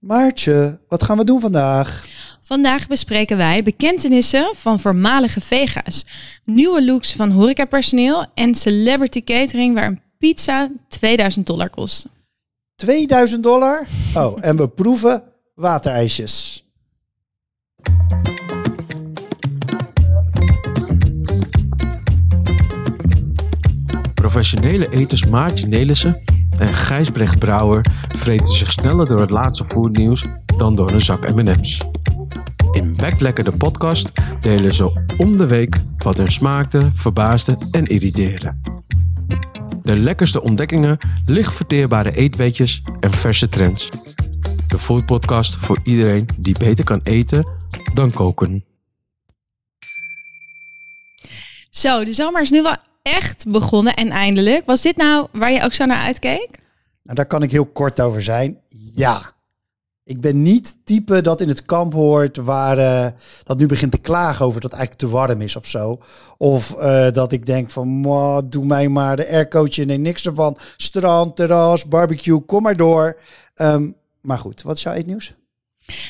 Maartje, wat gaan we doen vandaag? Vandaag bespreken wij bekentenissen van voormalige vega's, nieuwe looks van horecapersoneel en celebrity catering waar een pizza 2000 dollar kost. 2000 dollar? Oh, en we proeven waterijsjes. Professionele eters Maartje Nelissen en Gijsbrecht Brouwer vreten zich sneller door het laatste voernieuws dan door een zak M&M's. In Backlekker de podcast delen ze om de week wat hun smaakte, verbaasde en irriteerde. De lekkerste ontdekkingen, licht verteerbare eetweetjes en verse trends. De foodpodcast voor iedereen die beter kan eten dan koken. Zo, de zomer is nu wel echt begonnen en eindelijk. Was dit nou waar je ook zo naar uitkeek? Nou, daar kan ik heel kort over zijn. Ja. Ik ben niet type dat in het kamp hoort waar eh, dat nu begint te klagen over dat het eigenlijk te warm is of zo. Of eh, dat ik denk van, "Mwah, doe mij maar de aircootje, nee niks ervan. Strand, terras, barbecue, kom maar door. Ehm, maar goed, wat is jouw eetnieuws?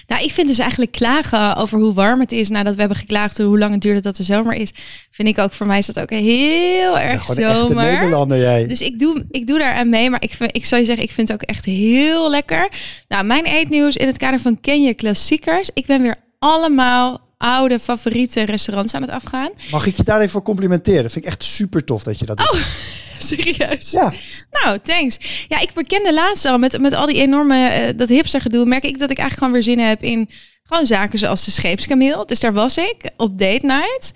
Nou, ik vind dus eigenlijk klagen over hoe warm het is nadat we hebben geklaagd hoe lang het duurde dat de zomer is. Vind ik ook, voor mij is dat ook heel erg een echte zomer. Nederlander jij. Dus ik doe, ik doe daar aan mee, maar ik, vind, ik zou je zeggen, ik vind het ook echt heel lekker. Nou, mijn eetnieuws in het kader van Ken je klassiekers. Ik ben weer allemaal oude favoriete restaurants aan het afgaan. Mag ik je daar even voor complimenteren? Dat vind ik echt super tof dat je dat doet. Serieus? Ja, Nou, thanks. Ja, ik bekende laatst al met, met al die enorme, eh, dat hipster gedoe, merk ik dat ik eigenlijk gewoon weer zin heb in gewoon zaken zoals de scheepskameel. Dus daar was ik op date night.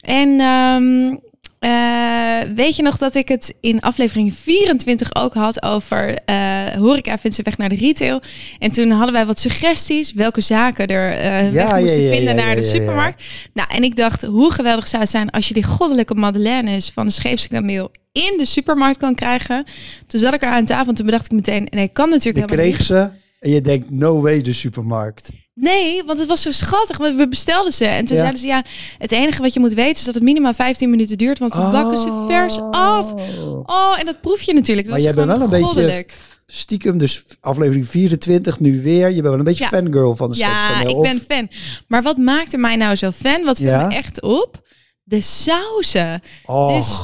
En ehm, eh, weet je nog dat ik het in aflevering 24 ook had over eh, horeca vindt ze weg naar de retail. En toen hadden wij wat suggesties welke zaken er eh, weg moesten ja, ja, vinden naar de supermarkt. Nou, en ik dacht, hoe geweldig zou het zijn als je die goddelijke madeleines van de scheepskameel in de supermarkt kan krijgen. Toen zat ik er aan tafel en toen bedacht ik meteen, nee, kan natuurlijk je helemaal kreeg niet. ze en je denkt, no way de supermarkt. Nee, want het was zo schattig. want We bestelden ze en toen Ja. zeiden ze, ja, het enige wat je moet weten is dat het minimaal 15 minuten duurt, want we bakken ze vers af. Oh, en dat proef je natuurlijk. Dat Maar was jij bent wel een beetje stiekem, dus aflevering 24 nu weer. Je bent wel een beetje Ja. fangirl van de Ja, ik ben fan. Maar wat maakte mij nou zo fan? Wat viel Ja? me echt op? De sauzen. Och, Dus,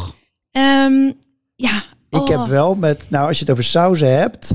Ehm, ja. ik oh. heb wel met, nou als je het over sauzen hebt,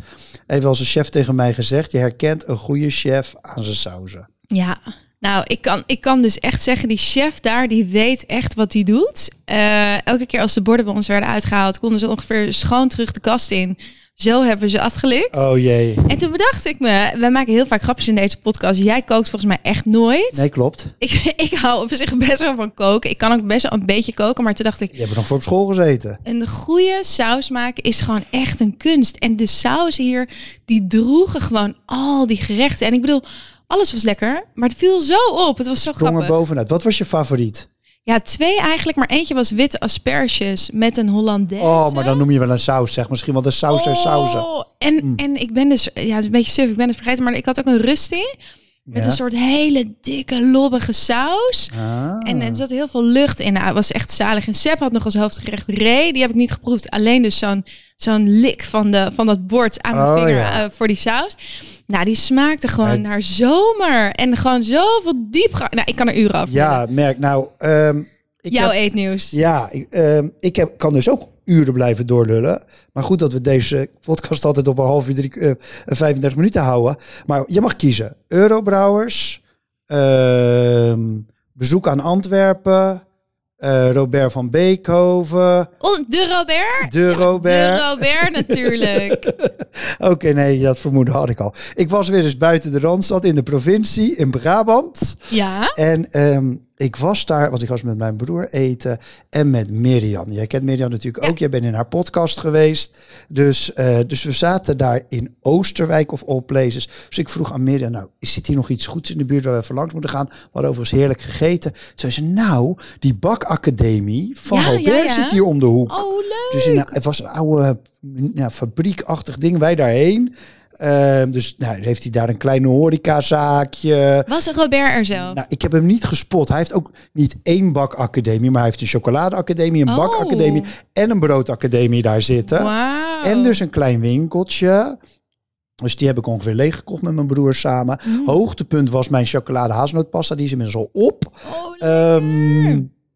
heeft wel een chef tegen mij gezegd, je herkent een goede chef aan zijn sauzen. Ja, nou, ik kan, ik kan dus echt zeggen, die chef daar, die weet echt wat hij doet. Eh, elke keer als de borden bij ons werden uitgehaald, konden ze ongeveer schoon terug de kast in. Zo hebben we ze afgelikt. Oh jee. En toen bedacht ik me, wij maken heel vaak grapjes in deze podcast. Jij kookt volgens mij echt nooit. Nee, klopt. Ik, ik hou op zich best wel van koken. Ik kan ook best wel een beetje koken, maar toen dacht ik, Je hebt nog voor op school gezeten. een goede saus maken is gewoon echt een kunst. En de saus hier, die droegen gewoon al die gerechten. En ik bedoel, alles was lekker, maar het viel zo op. Het was zo Sprong er grappig. bovenuit. Wat was je favoriet? Ja, twee eigenlijk, maar eentje was witte asperges met een Hollandaise. Oh, maar dan noem je wel een saus, zeg. Misschien wel de saus der sauzen. Oh, en, en ik ben dus, ja, het is een beetje suf, ik ben het vergeten, maar ik had ook een rusty. Met een soort hele dikke, lobbige saus. Ah. En er zat heel veel lucht in. Nou, het was echt zalig. En Sepp had nog als hoofdgerecht ree. Die heb ik niet geproefd. Alleen dus zo'n zo'n lik van, de, van dat bord aan mijn Oh, vinger ja. eh, voor die saus. Nou, die smaakte gewoon naar zomer. En gewoon zoveel diepgang. Nou, ik kan er uren over Ja, merk. Nou, ehm, ik Jouw heb- eetnieuws. Ja, ik, ehm, ik heb, kan dus ook uren blijven doorlullen. Maar goed dat we deze podcast altijd op een half uur, drie, eh, 35 minuten houden. Maar je mag kiezen. Eurobrouwers, ehm, bezoek aan Antwerpen, eh, Robert van Beekhoven. Oh, de Robert? De Robert. De Robert natuurlijk. Oké, nee, dat vermoeden had ik al. Ik was weer eens buiten de Randstad in de provincie, in Brabant. ja. En ehm, ik was daar, want ik was met mijn broer eten en met Mirjam. Jij kent Mirjam natuurlijk Ja. ook. Jij bent in haar podcast geweest. Dus, eh, dus we zaten daar in Oosterwijk of all places. Dus ik vroeg aan Mirjam, nou, zit hier nog iets goeds in de buurt waar we even langs moeten gaan? We hadden overigens heerlijk gegeten. Toen zei ze, nou, die bakacademie van Ja, Robert ja. zit hier om de hoek. Oh, leuk. Dus in, het was een oude ja, fabriekachtig ding. Wij daarheen. Ehm, dus nou, heeft hij daar een kleine horecazaakje. Was Robert er zelf? Nou, ik heb hem niet gespot. Hij heeft ook niet één bakacademie, maar hij heeft een chocoladeacademie, een Oh. bakacademie en een broodacademie daar zitten. Wauw. En dus een klein winkeltje. Dus die heb ik ongeveer leeg gekocht met mijn broer samen. Mm. Hoogtepunt was mijn chocolade hazelnootpasta. Die is inmiddels al op. Oh,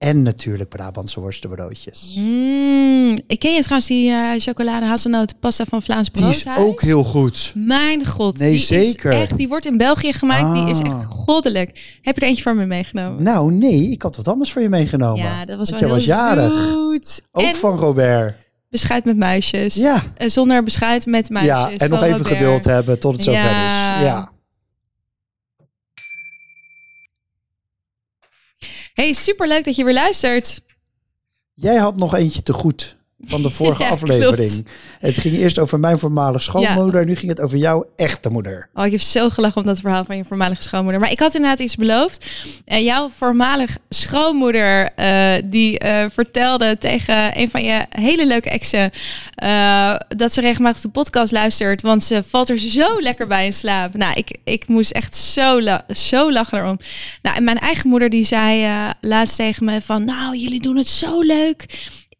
en natuurlijk Brabantse worstenbroodjes. Mm. Ik ken je trouwens die eh, chocolade hazelnoot pasta van Vlaams Die is Broodhuis? ook heel goed. Mijn god. Nee, die zeker. Is echt, die wordt in België gemaakt. Die is Ah. echt goddelijk. Heb je er eentje voor me meegenomen? Nou nee, ik had wat anders voor je meegenomen. ja, dat was Want wel heel was jarig. zoet. Ook en van Robert. beschuit met muisjes. Ja. Eh, zonder beschuit met muisjes. Ja, en nog even Robert. geduld hebben tot het zover Ja. is. Ja. Hey, superleuk dat je weer luistert. Jij had nog eentje te goed van de vorige Ja, aflevering. klopt. Het ging eerst over mijn voormalige schoonmoeder. Nu ging het over jouw echte moeder. Oh, ik heb zo gelachen om dat verhaal van je voormalige schoonmoeder. Maar ik had inderdaad iets beloofd. En jouw voormalige schoonmoeder, eh, die eh, vertelde tegen een van je hele leuke exen... eh, dat ze regelmatig de podcast luistert, want ze valt er zo lekker bij in slaap. Nou, ik, ik moest echt zo, la- zo lachen erom. Nou, en mijn eigen moeder die zei eh, laatst tegen me van... Nou, jullie doen het zo leuk.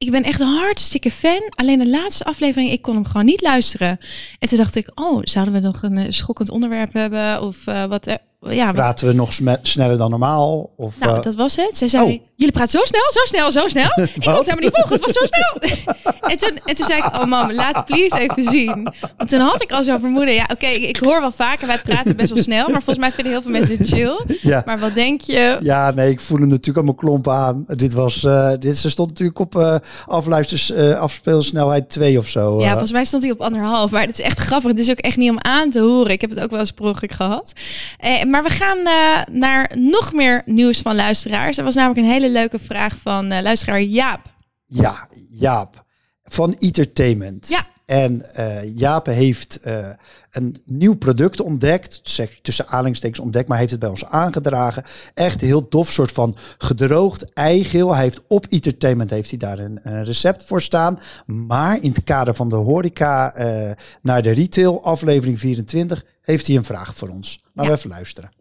Ik ben echt een hartstikke fan. Alleen de laatste aflevering, ik kon hem gewoon niet luisteren. En toen dacht ik, oh, zouden we nog een eh, schokkend onderwerp hebben? Of eh, wat... ja, wat, Praten we nog sneller dan normaal? Of, nou, eh, dat was het. Ze zei, oh. jullie praten zo snel, zo snel, zo snel. ik kon het helemaal niet volgen, het was zo snel. en, toen, en toen zei ik, oh mam, laat please even zien. Want toen had ik al zo'n vermoeden. Ja, oké, ik, ik hoor wel vaker, wij praten best wel snel. Maar volgens mij vinden heel veel mensen het chill. ja. Maar wat denk je? Ja, nee, ik voel hem natuurlijk allemaal klompen aan. Dit was, eh, dit, ze stond natuurlijk op eh afluisters, afspeelsnelheid 2 of zo. Ja, volgens mij stond hij op anderhalf. Maar het is echt grappig. Het is ook echt niet om aan te horen. Ik heb het ook wel eens per gehad. Eh, maar we gaan eh, naar nog meer nieuws van luisteraars. Er was namelijk een hele leuke vraag van eh, luisteraar Jaap. Ja, Jaap van Entertainment. Ja. En eh Jaap heeft eh, een nieuw product ontdekt. Zeg ik tussen aanhalingstekens ontdekt, maar heeft het bij ons aangedragen. Echt een heel dof soort van gedroogd eigeel. Hij heeft op Entertainment heeft hij daar een, een recept voor staan. Maar in het kader van de horeca eh, naar de retail aflevering 24 heeft hij een vraag voor ons. Laten we even luisteren.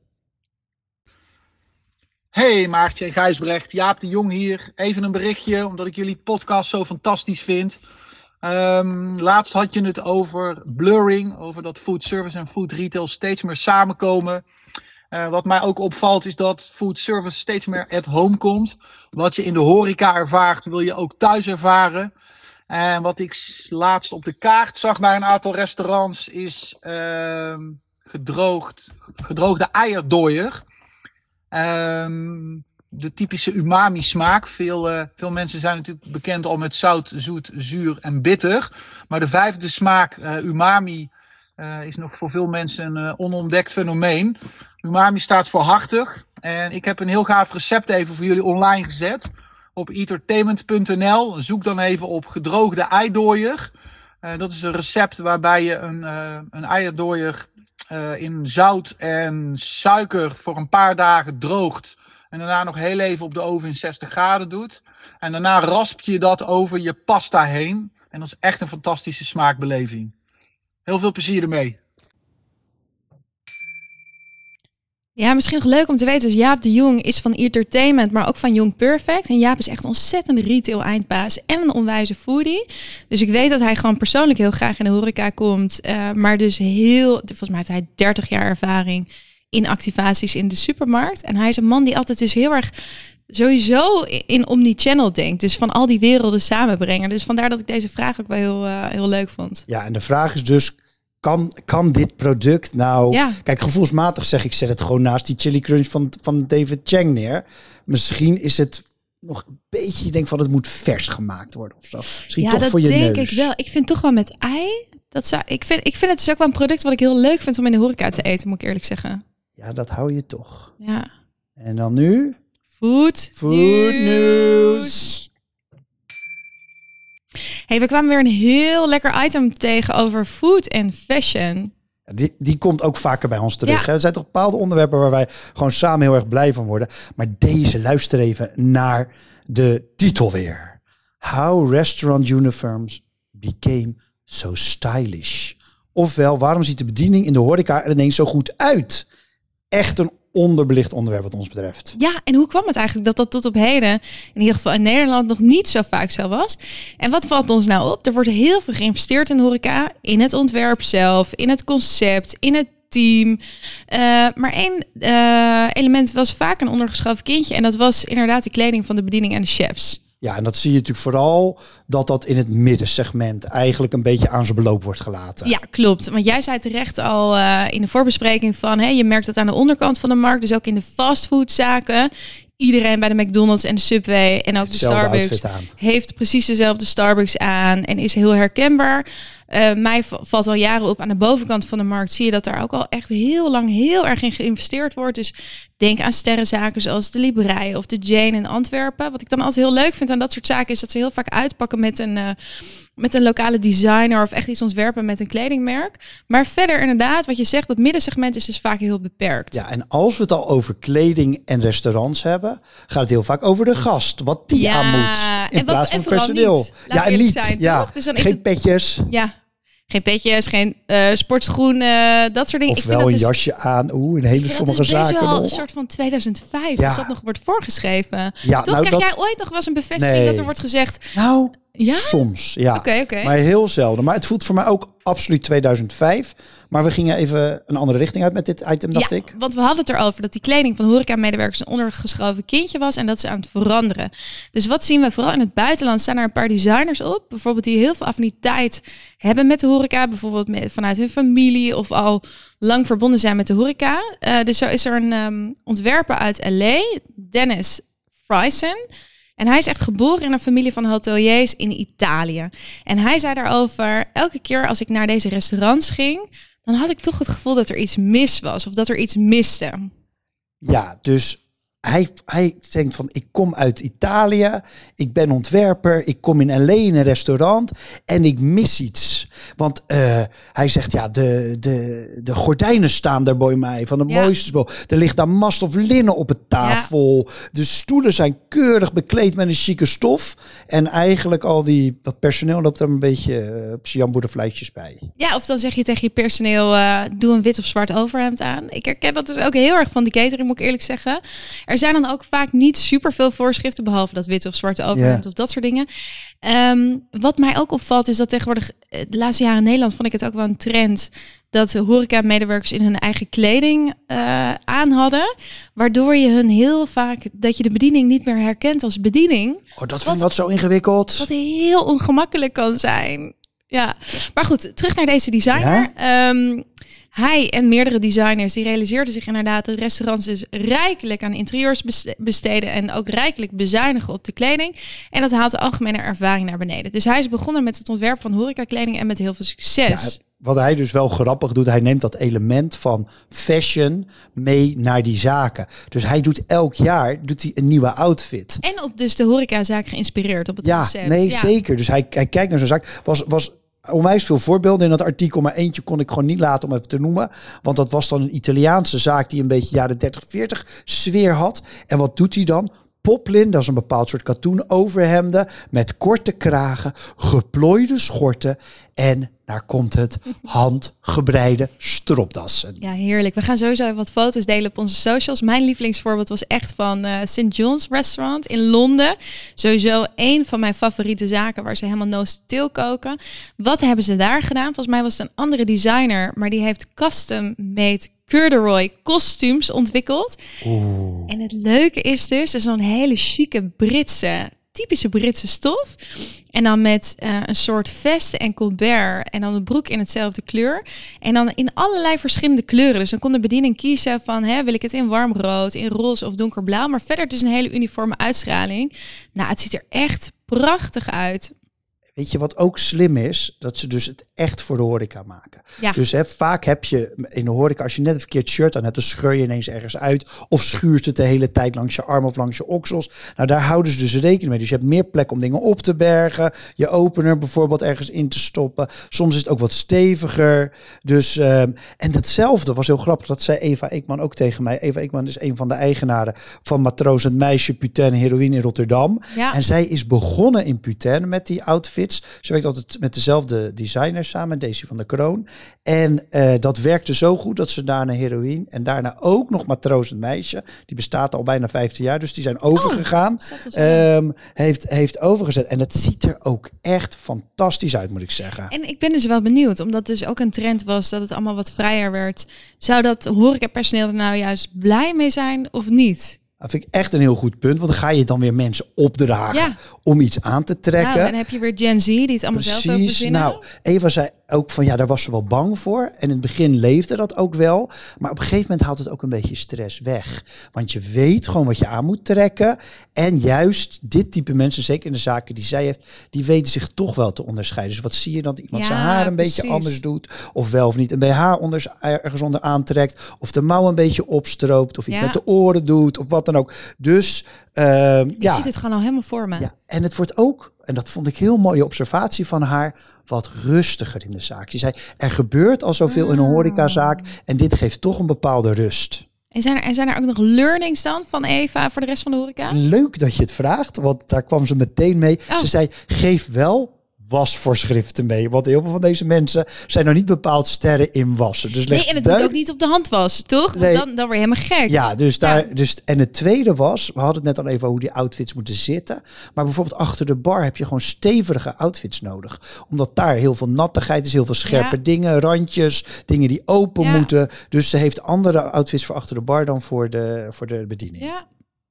Hey Maartje en Gijsbrecht, Jaap de Jong hier. Even een berichtje, omdat ik jullie podcast zo fantastisch vind. Ehm, laatst had je het over blurring, over dat food service en food retail steeds meer samenkomen. Eh, wat mij ook opvalt is dat food service steeds meer at home komt. Wat je in de horeca ervaart, wil je ook thuis ervaren. En wat ik laatst op de kaart zag bij een aantal restaurants is ehm, gedroogd, gedroogde eierdooier. Ehm, de typische umami smaak. Veel, eh, veel mensen zijn natuurlijk bekend al met zout, zoet, zuur en bitter. Maar de vijfde smaak, eh, umami, eh, is nog voor veel mensen een onontdekt fenomeen. Umami staat voor hartig. En ik heb een heel gaaf recept even voor jullie online gezet. Op entertainment.nl. Zoek dan even op gedroogde eidooier. Dat is een recept waarbij je een, een eierdooier in zout en suiker voor een paar dagen droogt. En daarna nog heel even op de oven in 60 graden doet. En daarna rasp je dat over je pasta heen. En dat is echt een fantastische smaakbeleving. Heel veel plezier ermee. Ja, misschien leuk om te weten. Dus Jaap de Jong is van Entertainment, maar ook van Young Perfect. En Jaap is echt een ontzettende retail eindbaas en een onwijze foodie. Dus ik weet dat hij gewoon persoonlijk heel graag in de horeca komt. eh, maar dus heel, volgens mij heeft hij 30 jaar ervaring in activaties in de supermarkt. En hij is een man die altijd dus heel erg sowieso in omni-channel denkt. Dus van al die werelden samenbrengen. Dus vandaar dat ik deze vraag ook wel heel, eh, heel leuk vond. Ja, en de vraag is dus, kan, kan dit product nou... Ja. Kijk, gevoelsmatig zeg ik, zet het gewoon naast die chili crunch van, van David Chang neer. Misschien is het nog een beetje, je denkt van het moet vers gemaakt worden of zo. Misschien Ja, toch dat voor je denk neus. ik wel. Ik vind toch wel met ei. Dat zou, ik, vind, ik vind het dus ook wel een product wat ik heel leuk vind om in de horeca te eten, moet ik eerlijk zeggen. Ja, dat hou je toch. Ja. En dan nu? Food, Food news. Hey, we kwamen weer een heel lekker item tegen over food en fashion. Die, die komt ook vaker bij ons terug. Ja. Er zijn toch bepaalde onderwerpen waar wij gewoon samen heel erg blij van worden. Maar deze, luister even naar de titel weer. How restaurant uniforms became so stylish. Ofwel, waarom ziet de bediening in de horeca er ineens zo goed uit? Echt een onderbelicht onderwerp wat ons betreft. Ja, en hoe kwam het eigenlijk dat dat tot op heden, in ieder geval in Nederland, nog niet zo vaak zo was? En wat valt ons nou op? Er wordt heel veel geïnvesteerd in horeca, in het ontwerp zelf, in het concept, in het team. Eh, maar één eh, element was vaak een ondergeschoven kindje en dat was inderdaad de kleding van de bediening en de chefs. Ja, en dat zie je natuurlijk vooral dat dat in het middensegment eigenlijk een beetje aan zijn beloop wordt gelaten. Ja, klopt. Want jij zei terecht al eh, in de voorbespreking van, hè, je merkt het aan de onderkant van de markt, dus ook in de fastfoodzaken. Iedereen bij de McDonald's en de Subway en ook de Starbucks heeft precies dezelfde Starbucks aan en is heel herkenbaar. Eh, mij valt al jaren op aan de bovenkant van de markt. Zie je dat daar ook al echt heel lang heel erg in geïnvesteerd wordt. Dus denk aan sterrenzaken zoals de Librei of de Jane in Antwerpen. Wat ik dan altijd heel leuk vind aan dat soort zaken is dat ze heel vaak uitpakken met een, eh, met een lokale designer of echt iets ontwerpen met een kledingmerk. Maar verder inderdaad, wat je zegt, dat middensegment is dus vaak heel beperkt. Ja, en als we het al over kleding en restaurants hebben, gaat het heel vaak over de gast. Wat die Ja, aan moet. In en wat- plaats en van personeel. niet. Ja, en niet. zijn, ja. Dus dan Geen het- petjes. Ja. Geen petjes, geen eh sportschoenen, dat soort dingen. Of Ik vind wel een dus- jasje aan. Oeh, in hele Ja, dat sommige is zaken. wel een soort van 2005, Ja. als dat nog wordt voorgeschreven. Ja, Toch nou, krijg dat- jij ooit nog wel eens een bevestiging Nee. dat er wordt gezegd... Nou, Ja? soms. Ja. Oké, oké. Maar heel zelden. Maar het voelt voor mij ook absoluut 2005. Maar we gingen even een andere richting uit met dit item, dacht ja, ik. want we hadden het erover dat die kleding van horeca-medewerkers een ondergeschoven kindje was en dat ze aan het veranderen. Dus wat zien we vooral in het buitenland? Staan er een paar designers op, bijvoorbeeld die heel veel affiniteit hebben met de horeca, bijvoorbeeld met, vanuit hun familie of al lang verbonden zijn met de horeca. Eh, dus zo is er een ehm, ontwerper uit LA, Dennis Fryson. En hij is echt geboren in een familie van hoteliers in Italië. En hij zei daarover, elke keer als ik naar deze restaurants ging, dan had ik toch het gevoel dat er iets mis was of dat er iets miste. Ja, dus hij, hij denkt van, ik kom uit Italië, ik ben ontwerper, ik kom in LA in een restaurant en ik mis iets. Want eh, hij zegt, ja, de, de, de gordijnen staan daar bij mij van de Ja. mooiste spul. Er ligt daar mast of linnen op het tafel. De stoelen zijn keurig bekleed met een chique stof. En eigenlijk al die, dat personeel loopt er een beetje eh, op zijn jamboerderfluitjes bij. Ja, of dan zeg je tegen je personeel, eh, doe een wit of zwart overhemd aan. Ik herken dat dus ook heel erg van die catering, moet ik eerlijk zeggen. Er zijn dan ook vaak niet super veel voorschriften, behalve dat wit of zwarte overhemd Ja. of dat soort dingen. Ehm, wat mij ook opvalt is dat tegenwoordig, eh, de laatste jaren in Nederland vond ik het ook wel een trend dat de horeca-medewerkers in hun eigen kleding eh, aan hadden. Waardoor je hun heel vaak, dat je de bediening niet meer herkent als bediening. Oh, dat vind ik wat zo ingewikkeld. Wat heel ongemakkelijk kan zijn. Ja, maar goed, terug naar deze designer. Ehm, hij en meerdere designers die realiseerden zich inderdaad dat restaurants dus rijkelijk aan interieurs beste- besteden en ook rijkelijk bezuinigen op de kleding. En dat haalt de algemene ervaring naar beneden. Dus hij is begonnen met het ontwerp van horecakleding en met heel veel succes. Ja, wat hij dus wel grappig doet, hij neemt dat element van fashion mee naar die zaken. Dus hij doet elk jaar doet hij een nieuwe outfit. En op dus de horecazaak geïnspireerd op het Ja, concept. nee, Ja. zeker. Dus hij, hij kijkt naar zo'n zaak. Was, was onwijs veel voorbeelden in dat artikel, maar eentje kon ik gewoon niet laten om even te noemen. Want dat was dan een Italiaanse zaak die een beetje jaren 30, 40 sfeer had. En wat doet hij dan? Poplin, dat is een bepaald soort katoen overhemden met korte kragen, geplooide schorten en daar komt het handgebreide stropdassen. Ja, heerlijk. We gaan sowieso even wat foto's delen op onze socials. Mijn lievelingsvoorbeeld was echt van eh St. John's Restaurant in Londen. Sowieso een van mijn favoriete zaken waar ze helemaal no stil koken. Wat hebben ze daar gedaan? Volgens mij was het een andere designer, maar die heeft custom-made corduroy kostuums ontwikkeld. En het leuke is dus, er is zo'n hele chique Britse, typische Britse stof. En dan met eh, een soort vest en colbert en dan de broek in hetzelfde kleur. En dan in allerlei verschillende kleuren. Dus dan kon de bediening kiezen van, hè, wil ik het in warm rood, in roze of donkerblauw. Maar verder dus een hele uniforme uitstraling. Nou, het ziet er echt prachtig uit. Weet je wat ook slim is? Dat ze dus het echt voor de horeca maken. Ja. Dus hè, vaak heb je in de horeca, als je net een verkeerd shirt aan hebt, dan scheur je ineens ergens uit. Of schuurt het de hele tijd langs je arm of langs je oksels. Nou, daar houden ze dus rekening mee. Dus je hebt meer plek om dingen op te bergen. Je opener bijvoorbeeld ergens in te stoppen. Soms is het ook wat steviger. Dus, ehm, en datzelfde was heel grappig. Dat zei Eva Eekman ook tegen mij. Eva Eekman is een van de eigenaren van Matroos en Meisje Putain Heroïne in Rotterdam. Ja. En zij is begonnen in Putain met die outfit. Outfits. Ze werkt altijd met dezelfde designers samen, Daisy van der Kroon. En eh, dat werkte zo goed dat ze daarna heroïne en daarna ook nog Matroos het meisje. Die bestaat al bijna 15 jaar, dus die zijn overgegaan. Er zo. Ehm, heeft, heeft overgezet. En het ziet er ook echt fantastisch uit, moet ik zeggen. En ik ben dus wel benieuwd, omdat dus ook een trend was dat het allemaal wat vrijer werd. Zou dat horecapersoneel er nou juist blij mee zijn of niet? Dat vind ik echt een heel goed punt. Want dan ga je dan weer mensen opdragen Ja. om iets aan te trekken. Nou, en dan heb je weer Gen Z die het allemaal zelf ook Precies. Nou, Eva zei ook van ja, daar was ze wel bang voor. En in het begin leefde dat ook wel. Maar op een gegeven moment haalt het ook een beetje stress weg. Want je weet gewoon wat je aan moet trekken. En juist dit type mensen, zeker in de zaken die zij heeft, die weten zich toch wel te onderscheiden. Dus wat zie je dat iemand zijn haar een beetje anders doet. Of wel of niet een BH onder, ergens onder aantrekt. Of de mouw een beetje opstroopt. Of iets Ja. met de oren doet. Of wat dan ook. Dus ehm, ja. zie het gewoon al helemaal voor me. Ja, en het wordt ook, en dat vond ik heel mooie observatie van haar, wat rustiger in de zaak. Ze zei, er gebeurt al zoveel in een horecazaak en dit geeft toch een bepaalde rust. En zijn er, en zijn er ook nog learnings dan van Eva voor de rest van de horeca? Leuk dat je het vraagt, want daar kwam ze meteen mee. Oh. Ze zei, geef wel wasvoorschriften mee. Want heel veel van deze mensen zijn nog niet bepaald sterren in wassen. Dus Nee, en het moet ook niet op de hand was, toch? Want Nee. dan, dan word je helemaal gek. Ja, dus daar. Ja. Dus, en het tweede was, we hadden het net al even over hoe die outfits moeten zitten. Maar bijvoorbeeld achter de bar heb je gewoon stevige outfits nodig. Omdat daar heel veel nattigheid is, heel veel scherpe Ja. dingen, randjes, dingen die open Ja. moeten. Dus ze heeft andere outfits voor achter de bar dan voor de, voor de bediening. Ja,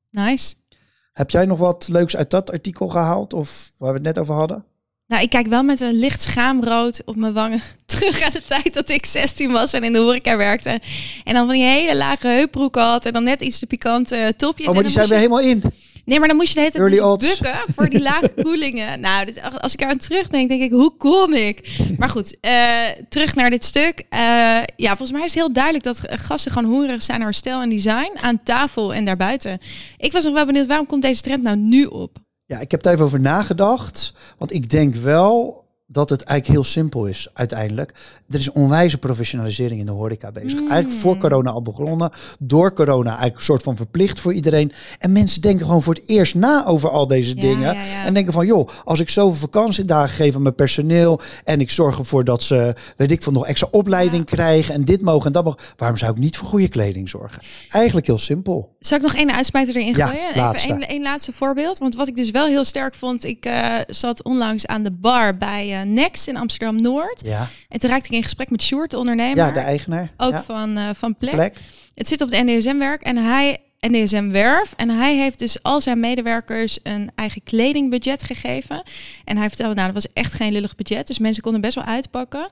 nice. Heb jij nog wat leuks uit dat artikel gehaald? Of waar we het net over hadden? Nou, ik kijk wel met een licht schaamrood op mijn wangen terug aan de tijd dat ik 16 was en in de horeca werkte. En dan van die hele lage heupbroeken had en dan net iets te pikante topjes. Oh, maar die zijn weer moest helemaal in. Nee, maar dan moest je de hele tijd dus bukken voor die lage koelingen. Nou, dit, als ik eraan terugdenk, denk ik, hoe kom ik? Maar goed, eh, terug naar dit stuk. Eh, ja, volgens mij is het heel duidelijk dat gasten gewoon hongerig zijn naar stijl en design aan tafel en daarbuiten. Ik was nog wel benieuwd, waarom komt deze trend nou nu op? Ja, ik heb daar even over nagedacht. Want ik denk wel dat het eigenlijk heel simpel is uiteindelijk. Er is onwijze professionalisering in de horeca bezig. Mm. Eigenlijk voor corona al begonnen. Door corona eigenlijk een soort van verplicht voor iedereen. En mensen denken gewoon voor het eerst na over al deze Ja, dingen. ja, ja. En denken van, joh, als ik zoveel vakantiedagen geef aan mijn personeel... en ik zorg ervoor dat ze, weet ik veel, nog extra opleiding krijgen... en dit mogen en dat mogen... waarom zou ik niet voor goede kleding zorgen? Eigenlijk heel simpel. Zal ik nog één uitsmijter erin Ja, gooien? laatste. Even één, laatste voorbeeld. Want wat ik dus wel heel sterk vond, ik eh, zat onlangs aan de bar bij eh, Next in Amsterdam Noord. Ja, En toen raakte ik in gesprek met Sjoerd, de ondernemer. ja de eigenaar. ook ja. van, eh, van Plek. plek. Het zit op de NDSM-werk en hij NDSM-werf. En hij heeft dus al zijn medewerkers een eigen kledingbudget gegeven. En hij vertelde, nou, dat was echt geen lullig budget. Dus mensen konden best wel uitpakken.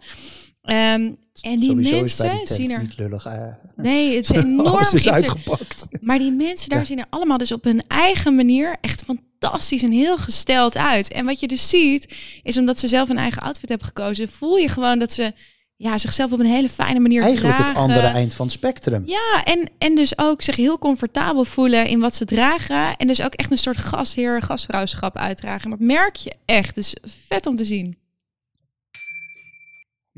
Ehm, en die Sowieso mensen die zien er... niet lullig. eh. Nee, het is enorm... Is uitgepakt. maar die mensen daar Ja. zien er allemaal dus op hun eigen manier echt fantastisch en heel gesteld uit. En wat je dus ziet, is omdat ze zelf een eigen outfit hebben gekozen, voel je gewoon dat ze ja, zichzelf op een hele fijne manier Eigenlijk dragen. het andere eind van het spectrum. Ja, en, en dus ook zich heel comfortabel voelen in wat ze dragen. En dus ook echt een soort gastheer, gastvrouwschap uitdragen. En dat merk je echt. Dus vet om te zien.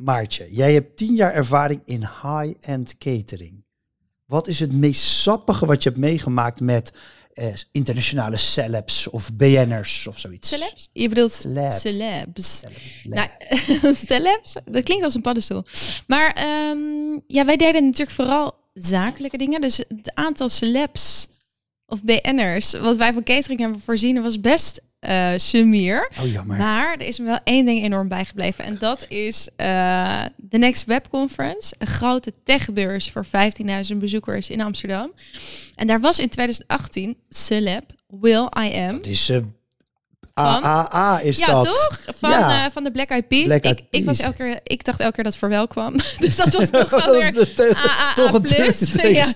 Maartje, jij hebt tien jaar ervaring in high-end catering. Wat is het meest sappige wat je hebt meegemaakt met eh, internationale celebs of BN'ers of zoiets? Celebs? Je bedoelt Celebs. celebs. Celebs. Nou, celebs, dat klinkt als een paddenstoel. Maar ehm, ja, wij deden natuurlijk vooral zakelijke dingen. Dus het aantal celebs of BN'ers, wat wij van catering hebben voorzien, was best eh sumier. Oh, jammer. Maar er is me wel één ding enorm bijgebleven. En dat is eh, de Next Web Conference. Een grote techbeurs voor 15.000 bezoekers in Amsterdam. En daar was in 2018 celeb Will I Am. Dat is eh AAA is Ja, dat. toch? Van, Ja. eh, van de Black Eyed Peas. Black Eyed ik, ik, was elke keer, ik dacht elke keer dat Verwel kwam. dus dat was nog Dat wel weer AAA toch een plus. Ja.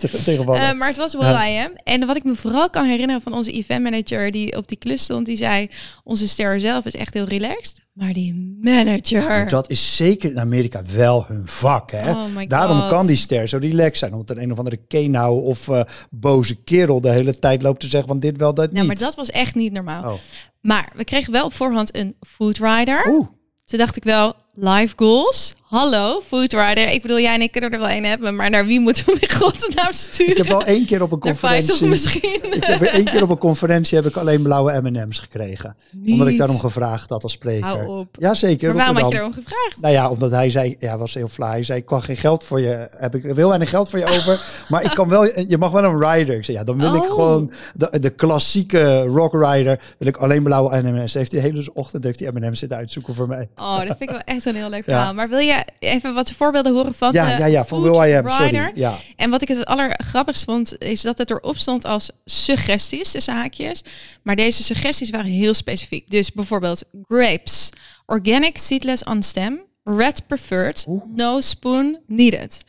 Eh, maar het was Ja. I Am. En wat ik me vooral kan herinneren van onze event manager die op die klus stond, die zei: Onze ster zelf is echt heel relaxed. Maar die manager. Maar dat is zeker in Amerika wel hun vak. Hè? Oh Daarom God. kan die ster zo relaxed zijn. Omdat een een of andere kenau of eh, boze kerel de hele tijd loopt te zeggen van dit wel, dat niet. Nou, maar dat was echt niet normaal. Oh. Maar we kregen wel op voorhand een food rider. Oeh, Toen dacht ik wel, life goals. Hallo, Food Rider. Ik bedoel, jij en ik kunnen er wel één hebben, maar naar wie moeten we in godsnaam sturen? Ik heb wel één keer op een conferentie... misschien. Ik heb één keer op een conferentie heb ik alleen blauwe M&M's gekregen. Omdat ik Niet. daarom gevraagd had als spreker. Hou op. Jazeker. Maar waarom had je erom gevraagd? Nou ja, omdat hij zei, ja, was heel fly. Hij zei, ik kan geen geld voor je, heb ik heel weinig geld voor je over, maar ik kan wel, je mag wel een rider. Ik zei, ja, dan wil ik Oh. gewoon de, de klassieke rock rider, wil ik alleen blauwe M&M's. Heeft die hele ochtend heeft die M&M's zitten uitzoeken voor mij. Oh, dat vind ik wel echt een heel leuk verhaal. Maar wil je even wat voorbeelden horen van Ja, de ja, ja, van Food Will I Am, sorry. Rider? Ja. En wat ik het allergrappigst vond, is dat het erop stond als suggesties, tussen haakjes. Maar deze suggesties waren heel specifiek. Dus bijvoorbeeld grapes, organic seedless on stem, red preferred, no spoon needed.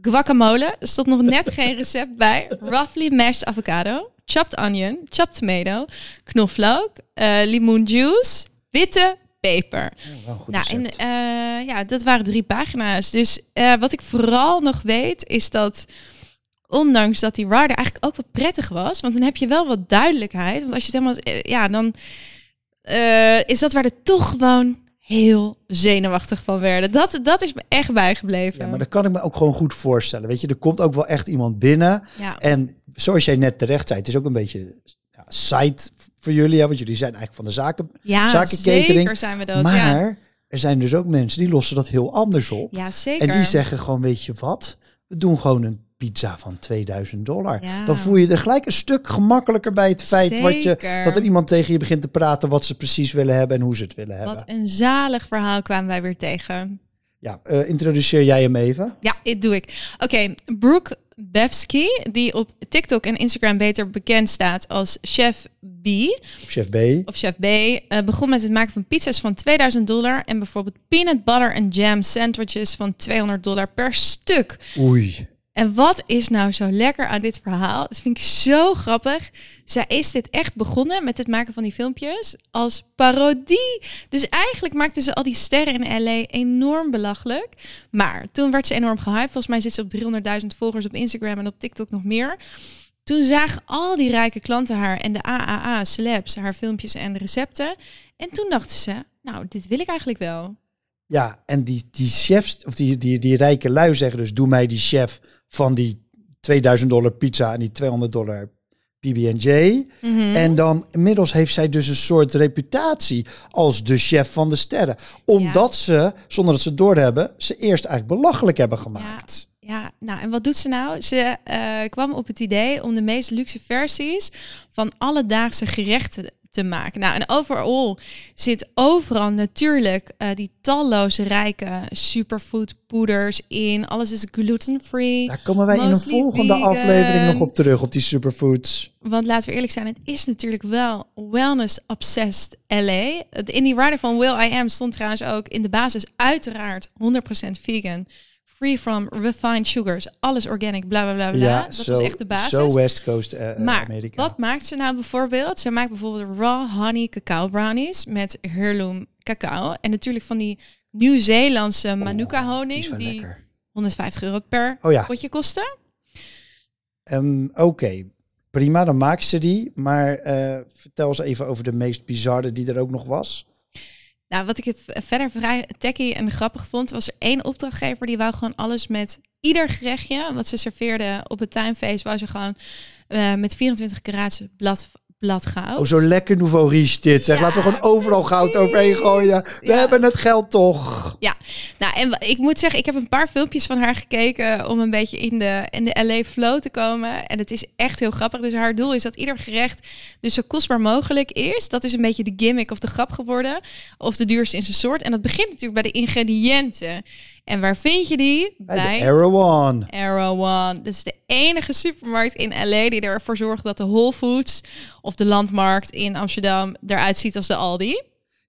Guacamole, er stond nog net geen recept bij. Roughly mashed avocado, chopped onion, chopped tomato, knoflook, eh limoenjuice, witte een goed Nou, en eh, ja, dat waren drie pagina's. Dus eh, wat ik vooral nog weet, is dat ondanks dat die rider eigenlijk ook wel prettig was, want dan heb je wel wat duidelijkheid. Want als je het helemaal, eh, ja, dan is dat waar er toch gewoon heel zenuwachtig van werden. Dat, dat is me echt bijgebleven. Ja, maar dat kan ik me ook gewoon goed voorstellen. Weet je, er komt ook wel echt iemand binnen. Ja. En zoals jij net terecht zei, het is ook een beetje ja, side voor jullie. Hè, want jullie zijn eigenlijk van de zaken. ja, zeker zijn we dat. maar ja. er zijn dus ook mensen die lossen dat heel anders op. ja, zeker. En die zeggen gewoon, weet je wat? We doen gewoon een pizza van 2000 dollar. Ja. Dan voel je er gelijk een stuk gemakkelijker bij het feit wat je, dat er iemand tegen je begint te praten wat ze precies willen hebben en hoe ze het willen hebben. Wat een zalig verhaal kwamen wij weer tegen. Ja, eh, introduceer jij hem even. Ja, dit doe ik. Oké, Brooke Bevsky, die op TikTok en Instagram beter bekend staat als Chef B Of chef B. of Chef B, eh, begon met het maken van pizza's van 2000 dollar en bijvoorbeeld peanut butter en jam sandwiches van 200 dollar per stuk. Oei. En wat is nou zo lekker aan dit verhaal? Dat vind ik zo grappig. Zij is dit echt begonnen met het maken van die filmpjes als parodie. Dus eigenlijk maakte ze al die sterren in LA enorm belachelijk. Maar toen werd ze enorm gehyped. Volgens mij zit ze op 300.000 volgers op Instagram en op TikTok nog meer. Toen zagen al die rijke klanten haar en de AAA celebs haar filmpjes en recepten. En toen dachten ze, nou, dit wil ik eigenlijk wel. Ja, en die, die chefs, of die, die, die rijke lui zeggen dus, doe mij die chef van die 2000 dollar pizza en die 200 dollar PB&J. Mhm. En dan inmiddels heeft zij dus een soort reputatie als de chef van de sterren. Omdat ze, zonder dat ze het doorhebben, ze eerst eigenlijk belachelijk hebben gemaakt. Ja, nou en wat doet ze nou? Ze eh, kwam op het idee om de meest luxe versies van alledaagse gerechten te maken. Nou, en overal zit overal natuurlijk eh, die talloze rijke superfood poeders in. Alles is gluten-free. Daar komen wij in een volgende vegan. aflevering nog op terug, op die superfoods. Want laten we eerlijk zijn, het is natuurlijk wel wellness-obsessed LA. Het- In die rider van Will I Am stond trouwens ook in de basis uiteraard 100% vegan. Free from refined sugars. Alles organic, bla bla bla bla. Ja, dat zo, was echt de basis. Zo West Coast eh, Maar Amerika. wat maakt ze nou bijvoorbeeld? Ze maakt bijvoorbeeld raw honey cacao brownies met heirloom cacao. En natuurlijk van die Nieuw-Zeelandse manuka Oh, Die honing. is wel Die, lekker. 150 euro per Oh ja. potje kosten. Ehm, Oké, prima, dan maakt ze die. Maar eh, vertel eens even over de meest bizarre die er ook nog was. Nou, wat ik verder vrij techy en grappig vond, was er één opdrachtgever die wou gewoon alles met ieder gerechtje wat ze serveerde op het tuinfeest, wou ze gewoon eh, met 24 karaats blad, blad goud. Oh, zo lekker nouveau riche dit. Zeg, Ja, laten we gewoon overal goud overheen gooien. We Ja. hebben het geld toch. Ja, nou en ik moet zeggen, ik heb een paar filmpjes van haar gekeken om een beetje in de, in de LA flow te komen. En het is echt heel grappig. Dus haar doel is dat ieder gerecht dus zo kostbaar mogelijk is. Dat is een beetje de gimmick of de grap geworden. Of de duurste in zijn soort. En dat begint natuurlijk bij de ingrediënten. En waar vind je die? Bij One. Arrow One. Dat is de enige supermarkt in LA die ervoor zorgt dat de Whole Foods of de Landmarkt in Amsterdam eruit ziet als de Aldi.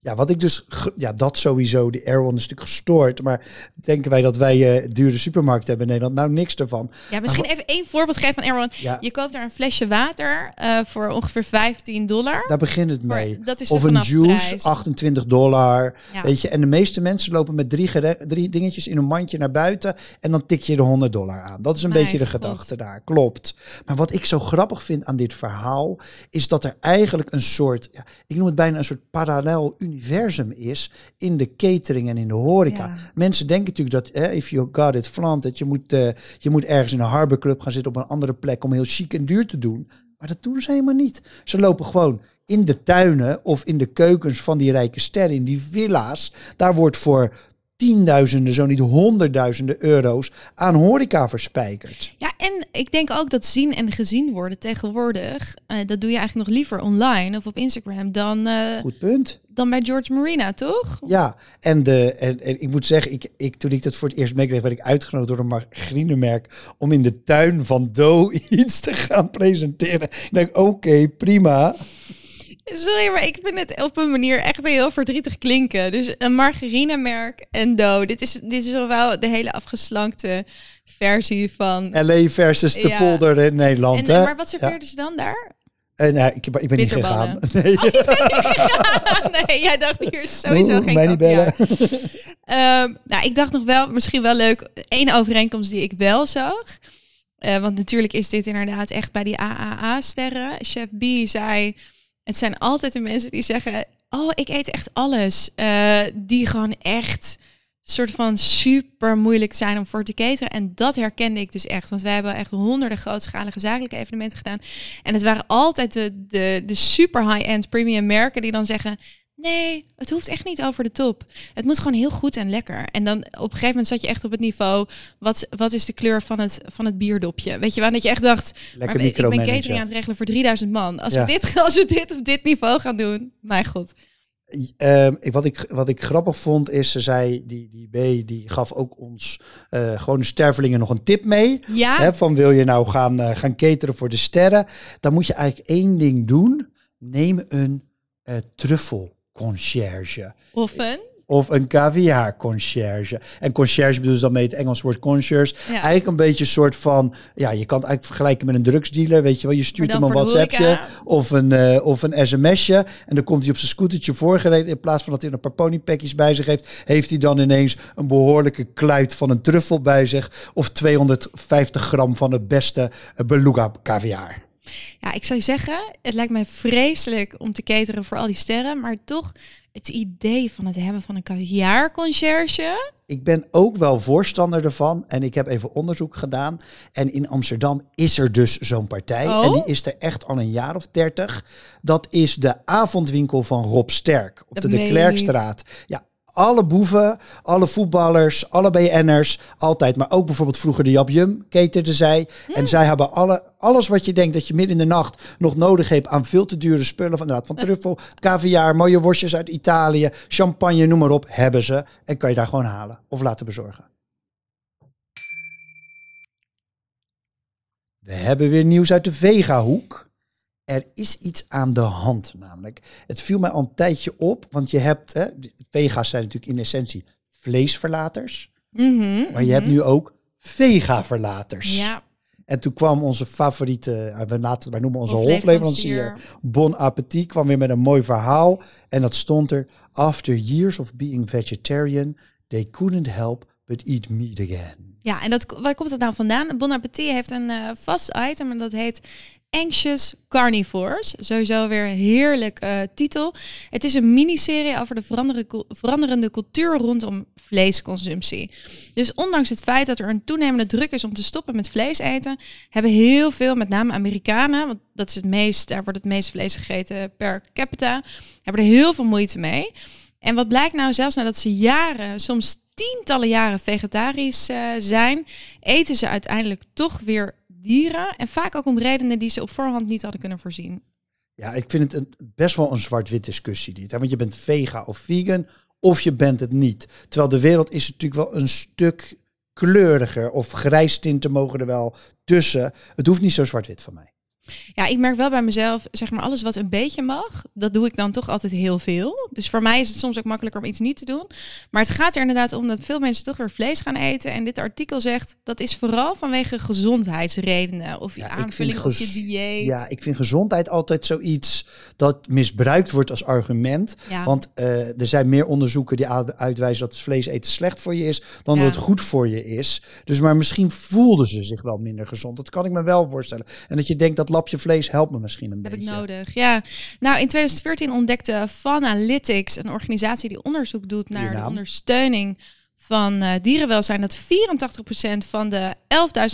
Ja, wat ik dus, ja, dat sowieso. Die Air One is natuurlijk gestoord. Maar denken wij dat wij eh dure supermarkt hebben in Nederland? Nou, niks ervan. Ja, misschien even één voorbeeld geven van Arrow One. Ja. Je koopt daar een flesje water eh, voor ongeveer 15 dollar. Daar begint het mee. dat is de Of een juice, prijs. 28 dollar. Ja. Weet je, en de meeste mensen lopen met drie, drie dingetjes in een mandje naar buiten. En dan tik je de 100 dollar aan. Dat is een Mijn beetje de God. gedachte daar. Klopt. Maar wat ik zo grappig vind aan dit verhaal. Is dat er eigenlijk een soort. Ja, ik noem het bijna een soort parallel universum is in de catering en in de horeca. Ja. Mensen denken natuurlijk dat, eh, if you got it, flaunt it, je moet, eh, je moet ergens in een harbor club gaan zitten op een andere plek om heel chic en duur te doen. Maar dat doen ze helemaal niet. Ze lopen gewoon in de tuinen of in de keukens van die rijke sterren, in die villa's. Daar wordt voor tienduizenden, zo niet honderdduizenden euro's aan horeca verspijkerd. Ja, en ik denk ook dat zien en gezien worden tegenwoordig, eh, dat doe je eigenlijk nog liever online of op Instagram dan, eh, Goed punt. dan bij George Marina, toch? Ja, en, de, en, en ik moet zeggen, ik, ik, toen ik dat voor het eerst meekreeg, werd ik uitgenodigd door een margarinemerk om in de tuin van Do iets te gaan presenteren. Ik denk, oké, prima. Sorry, maar ik vind het op een manier echt heel verdrietig klinken. Dus een margarinemerk en Do. Dit is, dit is wel de hele afgeslankte versie van... LA versus de Ja. polder in Nederland. En, hè? maar wat serveerden ze dan daar? En, nou, ik, ik ben niet gegaan. Nee. nee, jij dacht hier is sowieso Oeh, geen mij niet bellen. Ehm, nou, ik dacht nog wel, misschien wel leuk, één overeenkomst die ik wel zag. Eh, want natuurlijk is dit inderdaad echt bij die AAA-sterren. Chef B zei, het zijn altijd de mensen die zeggen... oh, ik eet echt alles. Eh, die gewoon echt soort van super moeilijk zijn om voor te cateren. En dat herkende ik dus echt. Want wij hebben echt honderden grootschalige zakelijke evenementen gedaan. En het waren altijd de, de, de super high-end premium merken die dan zeggen... Nee, het hoeft echt niet over de top. Het moet gewoon heel goed en lekker. En dan op een gegeven moment zat je echt op het niveau. Wat, wat is de kleur van het, van het bierdopje? Weet je wel? Dat je echt dacht. Lekker maar ik ben catering aan het regelen voor 3000 man. Als, Ja. we dit, als we dit op dit niveau gaan doen, mijn god. Ehm, wat, ik, wat ik grappig vond is, ze zei, die, die B, die gaf ook ons eh gewoon de stervelingen nog een tip mee. Ja, Hè, van wil je nou gaan, eh, gaan cateren voor de sterren, dan moet je eigenlijk één ding doen. Neem een eh truffelconcierge. of een. Of een caviar conciërge. En conciërge bedoelt dan mee het Engels woord concierge. Ja. Eigenlijk een beetje een soort van... Ja, je kan het eigenlijk vergelijken met een drugsdealer. Weet je wel, je stuurt hem een WhatsAppje of een, eh, of een sms'je. En dan komt hij op zijn scootertje voorgereden. In plaats van dat hij een paar ponypackjes bij zich heeft... heeft hij dan ineens een behoorlijke kluit van een truffel bij zich. Of 250 gram van het beste eh, beluga caviar. Ja, ik zou zeggen, het lijkt mij vreselijk om te cateren voor al die sterren. Maar toch, het idee van het hebben van een caviar-conciërge. Ik ben ook wel voorstander ervan. En ik heb even onderzoek gedaan. En in Amsterdam is er dus zo'n partij. Oh? En die is er echt al een jaar of dertig. Dat is de avondwinkel van Rob Sterk. Op Dat de De Klerkstraat. Ja, alle boeven, alle voetballers, alle BN'ers, altijd. Maar ook bijvoorbeeld vroeger de Jap Jum caterde zij. En zij hebben alle, alles wat je denkt dat je midden in de nacht nog nodig hebt aan veel te dure spullen. Van, inderdaad, van truffel, caviar, mooie worstjes uit Italië, champagne, noem maar op, hebben ze. En kan je daar gewoon halen of laten bezorgen. We hebben weer nieuws uit de Vega-hoek. Er is iets aan de hand namelijk. Het viel mij al een tijdje op, want je hebt, hè, Vega's zijn natuurlijk in essentie vleesverlaters. Mhm, Maar je hebt mhm. nu ook vega-verlaters. Ja, En toen kwam onze favoriete, eh, we laten, wij noemen onze Hofleverancier. hofleverancier, Bon Appetit, kwam weer met een mooi verhaal. En dat stond er, after years of being vegetarian, they couldn't help but eat meat again. ja, en dat, waar komt dat nou vandaan? Bon Appetit heeft een eh, vast item en dat heet Anxious Carnivores. Sowieso weer een heerlijk eh, titel. Het is een miniserie over de veranderende, cultuur rondom vleesconsumptie. Dus ondanks het feit dat er een toenemende druk is om te stoppen met vlees eten, hebben heel veel, met name Amerikanen, want dat is het meest, daar wordt het meest vlees gegeten per capita, hebben er heel veel moeite mee. En wat blijkt nou, zelfs nadat ze jaren, soms tientallen jaren vegetarisch eh, zijn, eten ze uiteindelijk toch weer dieren. En vaak ook om redenen die ze op voorhand niet hadden kunnen voorzien. Ja, ik vind het een, best wel een zwart-wit discussie dit. Hè? Want je bent vega of vegan, of je bent het niet. Terwijl de wereld is natuurlijk wel een stuk kleuriger. Of grijstinten mogen er wel tussen. Het hoeft niet zo zwart-wit van mij. Ja, ik merk wel bij mezelf, zeg maar, alles wat een beetje mag, dat doe ik dan toch altijd heel veel. Dus voor mij is het soms ook makkelijker om iets niet te doen. Maar het gaat er inderdaad om dat veel mensen toch weer vlees gaan eten. En dit artikel zegt, dat is vooral vanwege gezondheidsredenen. Of je Ja, aanvulling op je dieet. Ja, ik vind gezondheid altijd zoiets dat misbruikt wordt als argument. Ja. Want eh, er zijn meer onderzoeken die uitwijzen dat vlees eten slecht voor je is dan Ja. dat het goed voor je is. Dus maar misschien voelden ze zich wel minder gezond. Dat kan ik me wel voorstellen. En dat je denkt dat lapje vlees helpt me misschien een heb beetje. ik nodig. Ja, nou in 2014 ontdekte Fanalytics, een organisatie die onderzoek doet naar de ondersteuning van eh, dierenwelzijn, dat 84% van de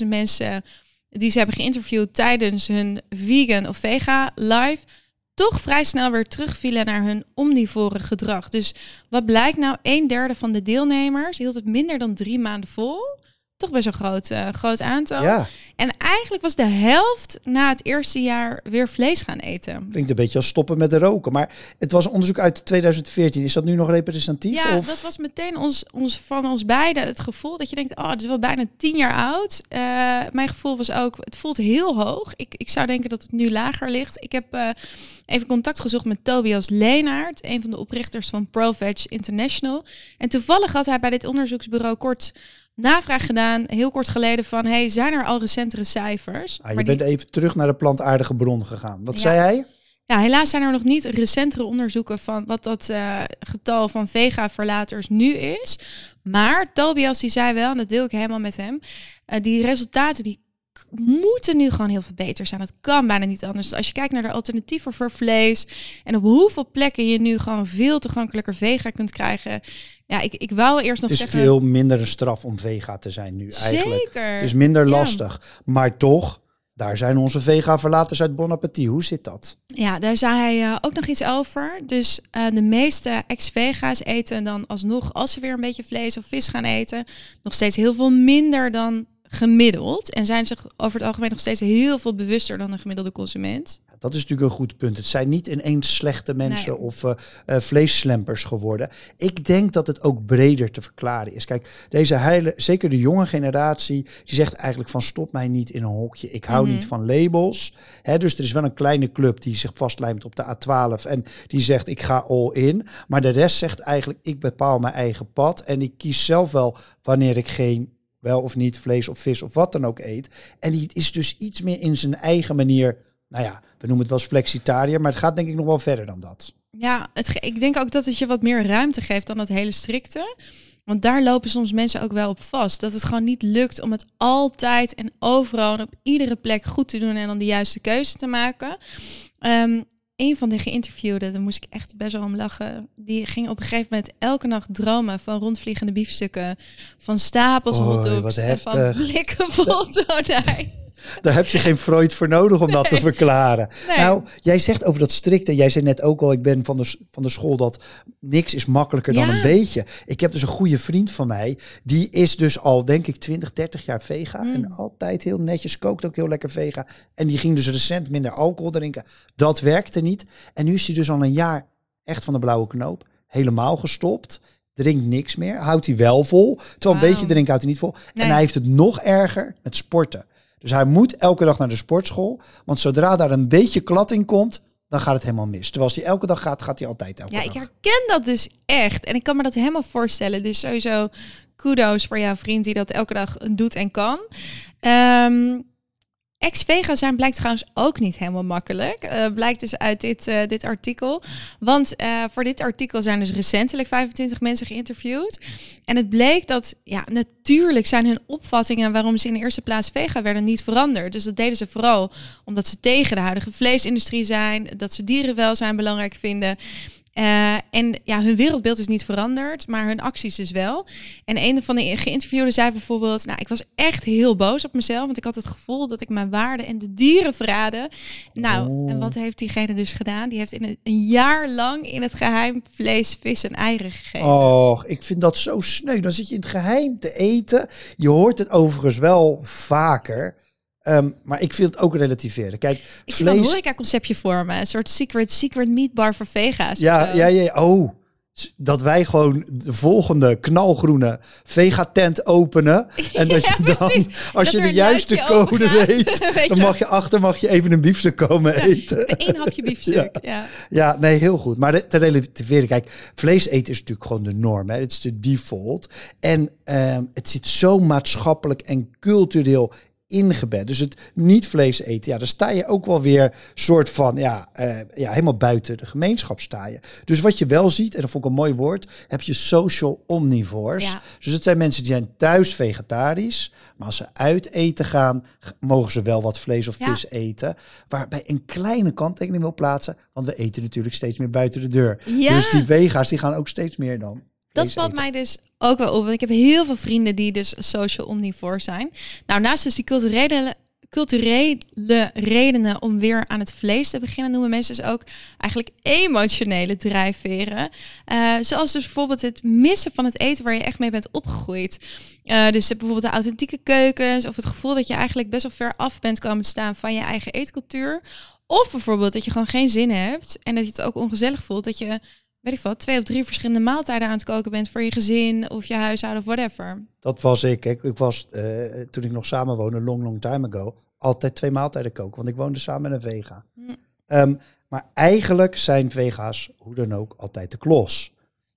11.000 mensen die ze hebben geïnterviewd tijdens hun vegan of vega live toch vrij snel weer terugvielen naar hun omnivore gedrag. Dus wat blijkt nou? Een derde van de deelnemers hield het minder dan drie maanden vol. Toch best een groot, eh, groot aantal. Ja, En eigenlijk was de helft na het eerste jaar weer vlees gaan eten. klinkt een beetje als stoppen met de roken. Maar het was een onderzoek uit 2014. Is dat nu nog representatief? Ja, of? dat was meteen ons, ons, van ons beiden het gevoel dat je denkt, oh, het is wel bijna tien jaar oud. Eh, mijn gevoel was ook, het voelt heel hoog. Ik, ik zou denken dat het nu lager ligt. Ik heb eh, even contact gezocht met Tobias Leenaert, een van de oprichters van ProVeg International. En toevallig had hij bij dit onderzoeksbureau kort navraag gedaan, heel kort geleden, van, hey, zijn er al recentere cijfers? Ah, je Maar die- bent even terug naar de plantaardige bron gegaan. Wat Ja. zei hij? Ja, helaas zijn er nog niet recentere onderzoeken van wat dat eh, getal van vega-verlaters nu is. Maar Tobias die zei wel, en dat deel ik helemaal met hem, eh, die resultaten die moeten nu gewoon heel veel beter zijn. Dat kan bijna niet anders. Dus als je kijkt naar de alternatieven voor vlees en op hoeveel plekken je nu gewoon veel toegankelijker vega kunt krijgen. Ja, ik, ik wou eerst nog Het is zeggen... veel minder een straf om vega te zijn nu eigenlijk. Zeker. Het is minder Ja. lastig. Maar toch, daar zijn onze vega-verlaters uit Bon Appetit. Hoe zit dat? Ja, daar zei hij eh, ook nog iets over. Dus eh, de meeste ex-vega's eten dan alsnog, als ze weer een beetje vlees of vis gaan eten, nog steeds heel veel minder dan gemiddeld. En zijn zich over het algemeen nog steeds heel veel bewuster dan een gemiddelde consument. Dat is natuurlijk een goed punt. Het zijn niet ineens slechte mensen Nee. of eh eh, vleesslempers geworden. Ik denk dat het ook breder te verklaren is. Kijk, deze heile, zeker de jonge generatie, die zegt eigenlijk van stop mij niet in een hokje. Ik hou Mhm. niet van labels. Hè, dus er is wel een kleine club die zich vastlijmt op de A12 en die zegt ik ga all in. Maar de rest zegt eigenlijk ik bepaal mijn eigen pad en ik kies zelf wel wanneer ik geen wel of niet vlees of vis of wat dan ook eet. En die is dus iets meer in zijn eigen manier nou ja, we noemen het wel eens flexitariër, maar het gaat denk ik nog wel verder dan dat. Ja, het, ik denk ook dat het je wat meer ruimte geeft dan het hele strikte. Want daar lopen soms mensen ook wel op vast. Dat het gewoon niet lukt om het altijd en overal en op iedere plek goed te doen en dan de juiste keuze te maken. Ehm, een van de geïnterviewden, daar moest ik echt best wel om lachen. Die ging op een gegeven moment elke nacht dromen van rondvliegende biefstukken. Van stapels hotdogs wat en van blikken vol tonijn. Daar heb je geen Freud voor nodig om dat te verklaren. Nee. Nou, jij zegt over dat strikte. Jij zei net ook al, ik ben van de, van de school dat niks is makkelijker dan Ja. een beetje. Ik heb dus een goede vriend van mij. Die is dus al, denk ik, 20, 30 jaar vega. Mm. En altijd heel netjes, kookt ook heel lekker vega. En die ging dus recent minder alcohol drinken. Dat werkte niet. En nu is hij dus al een jaar echt van de blauwe knoop. Helemaal gestopt. Drinkt niks meer. Houdt hij wel vol. Terwijl een beetje drinken houdt hij niet vol. Nee. En hij heeft het nog erger met sporten. Dus hij moet elke dag naar de sportschool. Want zodra daar een beetje klad in komt, dan gaat het helemaal mis. Terwijl als hij elke dag gaat, gaat hij altijd elke Ja, dag. ik herken dat dus echt. En ik kan me dat helemaal voorstellen. Dus sowieso kudos voor jouw vriend die dat elke dag doet en kan. Ehm Ex-vega zijn blijkt trouwens ook niet helemaal makkelijk. Eh, blijkt dus uit dit, eh, dit artikel. Want eh, voor dit artikel zijn dus recentelijk 25 mensen geïnterviewd. En het bleek dat, ja, natuurlijk zijn hun opvattingen waarom ze in de eerste plaats vega werden niet veranderd. Dus dat deden ze vooral omdat ze tegen de huidige vleesindustrie zijn. Dat ze dierenwelzijn belangrijk vinden. Eh, en ja, hun wereldbeeld is niet veranderd, maar hun acties dus wel. En een van de geïnterviewden zei bijvoorbeeld: Nou, ik was echt heel boos op mezelf, want ik had het gevoel dat ik mijn waarden en de dieren verraadde. Nou, Oh. en wat heeft diegene dus gedaan? Die heeft in een, een jaar lang in het geheim vlees, vis en eieren gegeten. Och, ik vind dat zo sneu. Dan zit je in het geheim te eten. Je hoort het overigens wel vaker. Ehm, maar ik vind het ook relativeren. Kijk, ik zie wel een vlees... horeca-conceptje vormen, een soort secret, secret meat bar voor vega's. Ja, ja, ja. Oh, dat wij gewoon de volgende knalgroene vega-tent openen. En dat je dan, als Dat je de juiste code weet, Weet dan mag je achter mag je even een biefstuk komen eten. Eén hapje biefstuk. ja. Ja, nee, heel goed. Maar te relativeren, kijk, vlees eten is natuurlijk gewoon de norm. Hè? Het is de default. En ehm, het zit zo maatschappelijk en cultureel ingebed. Dus het niet vlees eten, ja, dan sta je ook wel weer soort van, ja, eh, ja, helemaal buiten de gemeenschap sta je. Dus wat je wel ziet, en dat vond ik een mooi woord, heb je social omnivores. Ja. Dus het zijn mensen die zijn thuis vegetarisch, maar als ze uit eten gaan, mogen ze wel wat vlees of Ja. vis eten. Waarbij een kleine kanttekening wil plaatsen, want we eten natuurlijk steeds meer buiten de deur. Ja. Dus die vega's, die gaan ook steeds meer dan. Dat valt mij dus ook wel op. Want ik heb heel veel vrienden die dus social omnivore zijn. Nou, naast dus die culturele, culturele redenen om weer aan het vlees te beginnen, noemen mensen dus ook eigenlijk emotionele drijfveren. Eh, zoals dus bijvoorbeeld het missen van het eten waar je echt mee bent opgegroeid. Eh, dus bijvoorbeeld de authentieke keukens of het gevoel dat je eigenlijk best wel ver af bent komen te staan van je eigen eetcultuur. Of bijvoorbeeld dat je gewoon geen zin hebt en dat je het ook ongezellig voelt dat je weet ik wat, twee of drie verschillende maaltijden aan het koken bent voor je gezin of je huishouden of whatever. Dat was ik. Ik, ik was, eh, toen ik nog samen woonde, long, long time ago, altijd twee maaltijden koken. Want ik woonde samen met een vega. Hm. Ehm, maar eigenlijk zijn vega's, hoe dan ook, altijd de klos.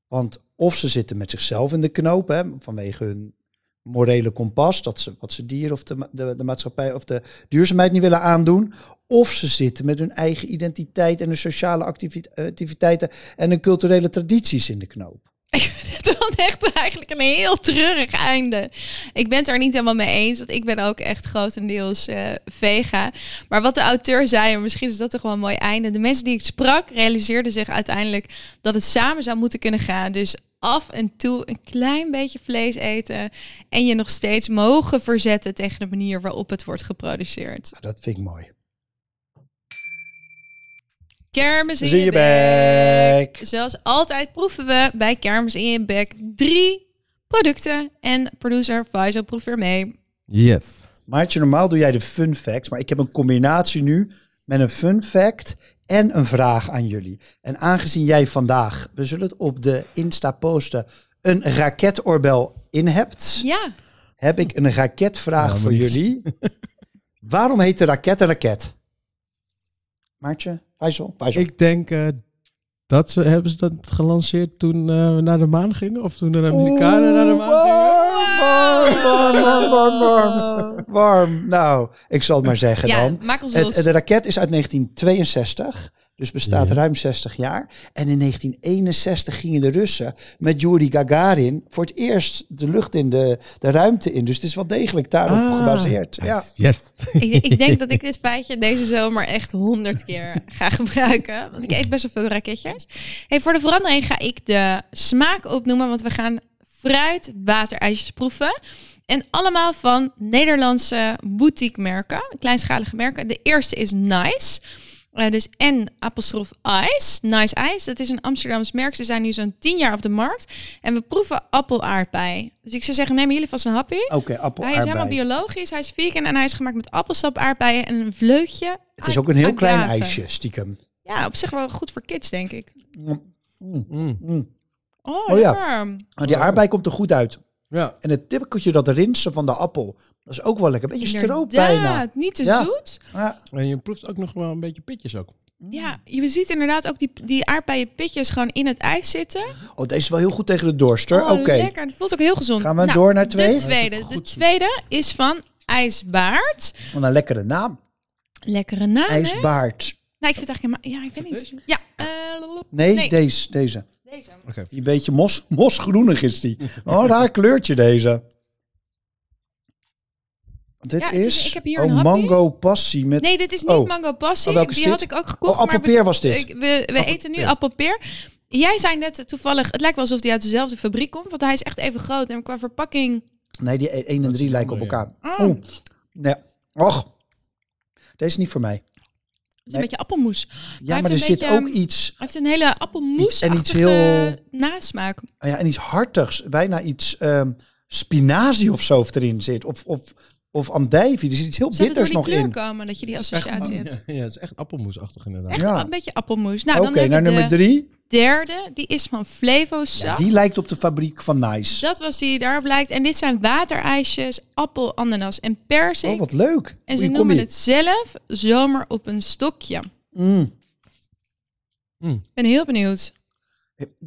Want of ze zitten met zichzelf in de knoop, hè, vanwege hun morele kompas, dat ze wat ze dieren of de, de, de maatschappij of de duurzaamheid niet willen aandoen. Of ze zitten met hun eigen identiteit en hun sociale activi- activiteiten en hun culturele tradities in de knoop. Ik vind het dan echt eigenlijk een heel treurig einde. Ik ben het er niet helemaal mee eens, want ik ben ook echt grotendeels eh, vega. Maar wat de auteur zei, en misschien is dat toch wel een mooi einde. De mensen die ik sprak realiseerden zich uiteindelijk dat het samen zou moeten kunnen gaan. Dus af en toe een klein beetje vlees eten en je nog steeds mogen verzetten tegen de manier waarop het wordt geproduceerd. Nou, dat vind ik mooi. Kermis in, in je je bek. bek. Zoals altijd proeven we bij Kermis in je bek drie producten. En producer Faisal proeft weer mee. Yes. Maartje, normaal doe jij de fun facts, maar ik heb een combinatie nu met een fun fact en een vraag aan jullie. En aangezien jij vandaag, we zullen het op de Insta posten, een raketoorbel in hebt, Ja, heb ik een raketvraag Ja, voor jullie. Waarom heet de raket een raket? Maartje, Faisal, Faisal. Ik denk eh, dat ze hebben ze dat gelanceerd toen eh, we naar de maan gingen of toen de Amerikanen naar de maan gingen. warm, warm, warm, warm, warm. Nou, ik zal het maar zeggen ja dan. maak ons Het, los. de raket is uit 1962, dus bestaat Ja. ruim 60 jaar. En in 1961 gingen de Russen met Yuri Gagarin voor het eerst de lucht in, de, de ruimte in. Dus het is wel degelijk daarop Ah. gebaseerd. Ja. Yes. ik, ik denk dat ik dit feitje deze zomer echt honderd keer ga gebruiken. Want ik eet best wel veel raketjes. Hey, voor de verandering ga ik de smaak opnoemen. Want we gaan fruit waterijsjes proeven. En allemaal van Nederlandse boutique merken. Kleinschalige merken. De eerste is Nice. Eh, dus en apostrof Ice. Nice Ice. Dat is een Amsterdams merk. Ze zijn nu zo'n 10 jaar op de markt. En we proeven appel-aardbei. Dus ik zou zeggen, nemen jullie vast een happy. Oké, appel, Hij is helemaal biologisch, hij is vegan en hij is gemaakt met appelsap, aardbeien en een vleugje. Het is ook een heel klein ijsje, stiekem. Ja, op zich wel goed voor kids, denk ik. Mm, Mm. mm. Oh, Oh ja. die aardbei komt er goed uit. Ja. En het tipkeltje, dat rinsen van de appel, dat is ook wel lekker. Beetje stroop bijna. Niet te Ja. zoet. Ja. En je proeft ook nog wel een beetje pitjes ook. Ja, je ziet inderdaad ook die, die aardbeienpitjes gewoon in het ijs zitten. Oh, deze is wel heel goed tegen de dorst, hoor. Oh, Oké. lekker. Dat voelt ook heel gezond. Gaan we Nou, door naar twee? De tweede. De tweede is van IJsbaard. Wat een lekkere naam. Lekkere naam, hè? IJsbaard. Nou, ik vind het eigenlijk helemaal... Ja, ik weet niet. Ja, eh, Nee, Nee. deze. Deze. Deze. Die een beetje mos, mosgroenig is die. Oh, daar kleurtje deze. Dit Ja, is, is- ik heb hier oh, een mango passie met... Nee, dit is niet Oh. mango passie. Oh, welke is die dit? had ik ook gekocht. Oh, appelpeer maar we, was dit. ik- we we eten nu appelpeer. Jij zei net toevallig, het lijkt wel alsof die uit dezelfde fabriek komt. Want hij is echt even groot. En qua verpakking... Nee, die 1 en Dat 3 is lijken op elkaar. Oh. Oh. Nee. Och. Deze is niet voor mij. Is Nee. een beetje appelmoes. Ja, maar er zit beetje, ook iets, Hij heeft een hele appelmoes en iets heel- nasmaak. oh ja, en iets hartigs. Bijna iets ehm spinazie of zo erin zit. Of, of, of andijvie. Er zit iets heel Zou het door bitters die nog kleur in. komen dat je die associatie hebt? Ja, ja, het is echt appelmoesachtig inderdaad. Echt Ja. een beetje appelmoes. Nou, Oké, naar nummer de drie. Derde. Die is van Flevo Ja, die lijkt op de fabriek van Nice. Dat was die daar blijkt. En dit zijn waterijsjes, appel, ananas en persik. Oh, wat leuk. En ze noemen het zelf zomer op een stokje. Mm. Ik ben heel benieuwd.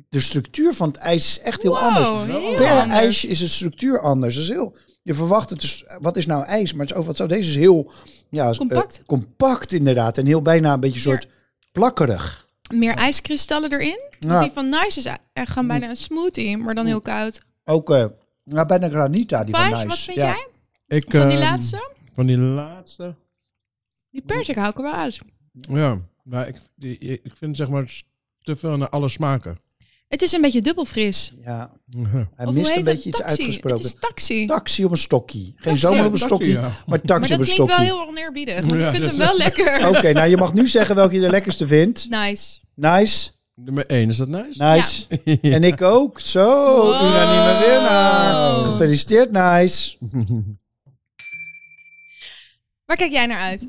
De structuur van het ijs is echt heel Wow, anders. heel Per anders. ijsje is de structuur anders. Dat is heel, je verwacht het dus, wat is nou ijs? Maar het is ook wat zo. Deze is heel ja, eh, Compact. compact inderdaad. En heel bijna een beetje soort plakkerig. Meer ijskristallen erin. Ja. Want die van Nice is echt gewoon bijna een smoothie, maar dan heel koud. Ook nou, bijna granita, die van Nice. wat vind ja. jij Ik, van die ehm, laatste? Van die laatste? Die persik hou ik er wel uit. Ja, maar ik, die, ik vind zeg maar te veel naar alle smaken. Het is een beetje dubbel fris. Ja, hij mist een beetje iets uitgesproken. Het is taxi. Taxi op een stokkie. Geen Taxi, zomer op een taxi, stokkie, ja. maar Maar taxi op dat een klinkt wel stokkie. heel oneerbiedig, want Ja, ik vind dat hem wel lekker. Oké, nou je mag nu zeggen welke je de lekkerste vindt. Nice. Nice, Nummer 1, is dat nice? nice. En ik ook. Zo, Wow. unanieme winnaar. Gefeliciteerd, Nice. Waar kijk jij naar uit?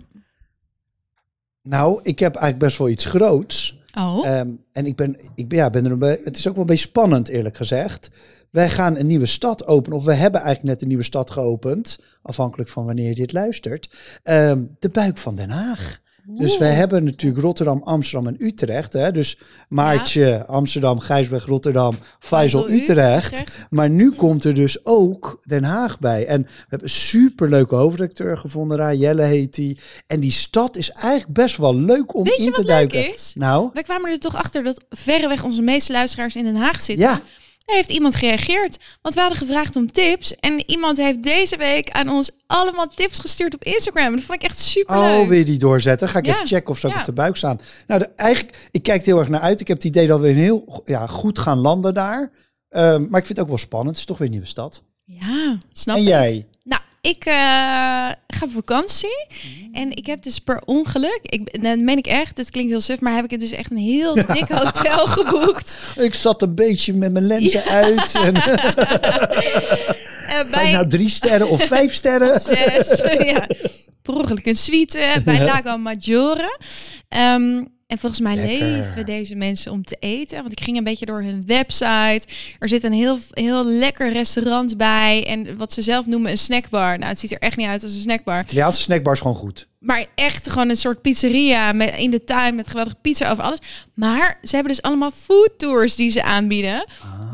Nou, ik heb eigenlijk best wel iets groots. Oh, Ehm, en ik ben, ik ben, ja, ben er het is ook wel een beetje spannend, eerlijk gezegd. Wij gaan een nieuwe stad openen, of we hebben eigenlijk net een nieuwe stad geopend, afhankelijk van wanneer je dit luistert. Ehm, de buik van Den Haag. Dus we hebben natuurlijk Rotterdam, Amsterdam en Utrecht. Hè? Dus Maartje, Amsterdam, Gijsberg, Rotterdam, Faisal, Utrecht. Utrecht. Maar nu komt er dus ook Den Haag bij. En we hebben een superleuke hoofdredacteur gevonden daar. Jelle heet die. En die stad is eigenlijk best wel leuk om Weet je in te wat leuk duiken. is? Nou, wij kwamen er toch achter dat verreweg onze meeste luisteraars in Den Haag zitten. ja. Daar heeft iemand gereageerd. Want we hadden gevraagd om tips. En iemand heeft deze week aan ons allemaal tips gestuurd op Instagram. Dat vond ik echt super leuk. Oh, wil je die doorzetten? Ga ik Ja. even checken of ze ook Ja. op de buik staan. Nou, de, eigenlijk, ik kijk er heel erg naar uit. Ik heb het idee dat we een heel ja, goed gaan landen daar. Ehm, maar ik vind het ook wel spannend. Het is toch weer een nieuwe stad. Ja, snap en ik. jij? Ik eh, ga op vakantie. En ik heb dus per ongeluk, ik, dat meen ik echt, het klinkt heel suf, maar heb ik het dus echt een heel dik hotel geboekt. Ik zat een beetje met mijn lenzen uit. En, Eh, zijn nou drie sterren of vijf sterren? zes. ja. Per ongeluk een suite bij Lago Maggiore. Ehm, en volgens mij Lekker. leven deze mensen om te eten. Want ik ging een beetje door hun website. Er zit een heel, heel lekker restaurant bij. En wat ze zelf noemen een snackbar. Nou, het ziet er echt niet uit als een snackbar. Italiaanse snackbar is gewoon goed. Maar echt gewoon een soort pizzeria met, in de tuin met geweldige pizza over alles. Maar ze hebben dus allemaal food tours die ze aanbieden.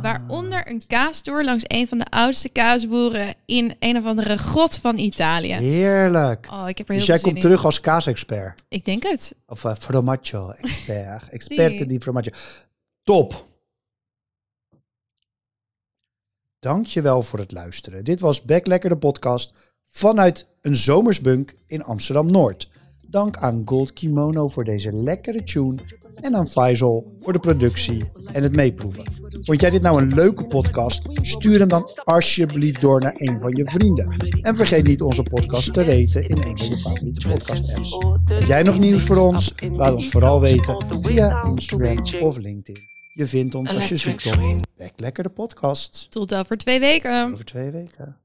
Waaronder een kaastour langs een van de oudste kaasboeren in een of andere grot van Italië. Heerlijk. Oh, ik heb er heel dus jij komt in. terug als kaasexpert. Ik denk het. Of uh, formaggio expert. Experte Sì. di formaggio. Top. Dankjewel voor het luisteren. Dit was Backlekker de podcast vanuit een zomersbunk in Amsterdam-Noord. Dank aan Gold Kimono voor deze lekkere tune en aan Faisal voor de productie en het meeproeven. Vond jij dit nou een leuke podcast? Stuur hem dan alsjeblieft door naar een van je vrienden. En vergeet niet onze podcast te raten in een van je favoriete podcast apps. Heb jij nog nieuws voor ons? Laat ons vooral weten via Instagram of LinkedIn. Je vindt ons als je zoekt op Back Lekker de podcast. Tot over twee weken. Over twee weken.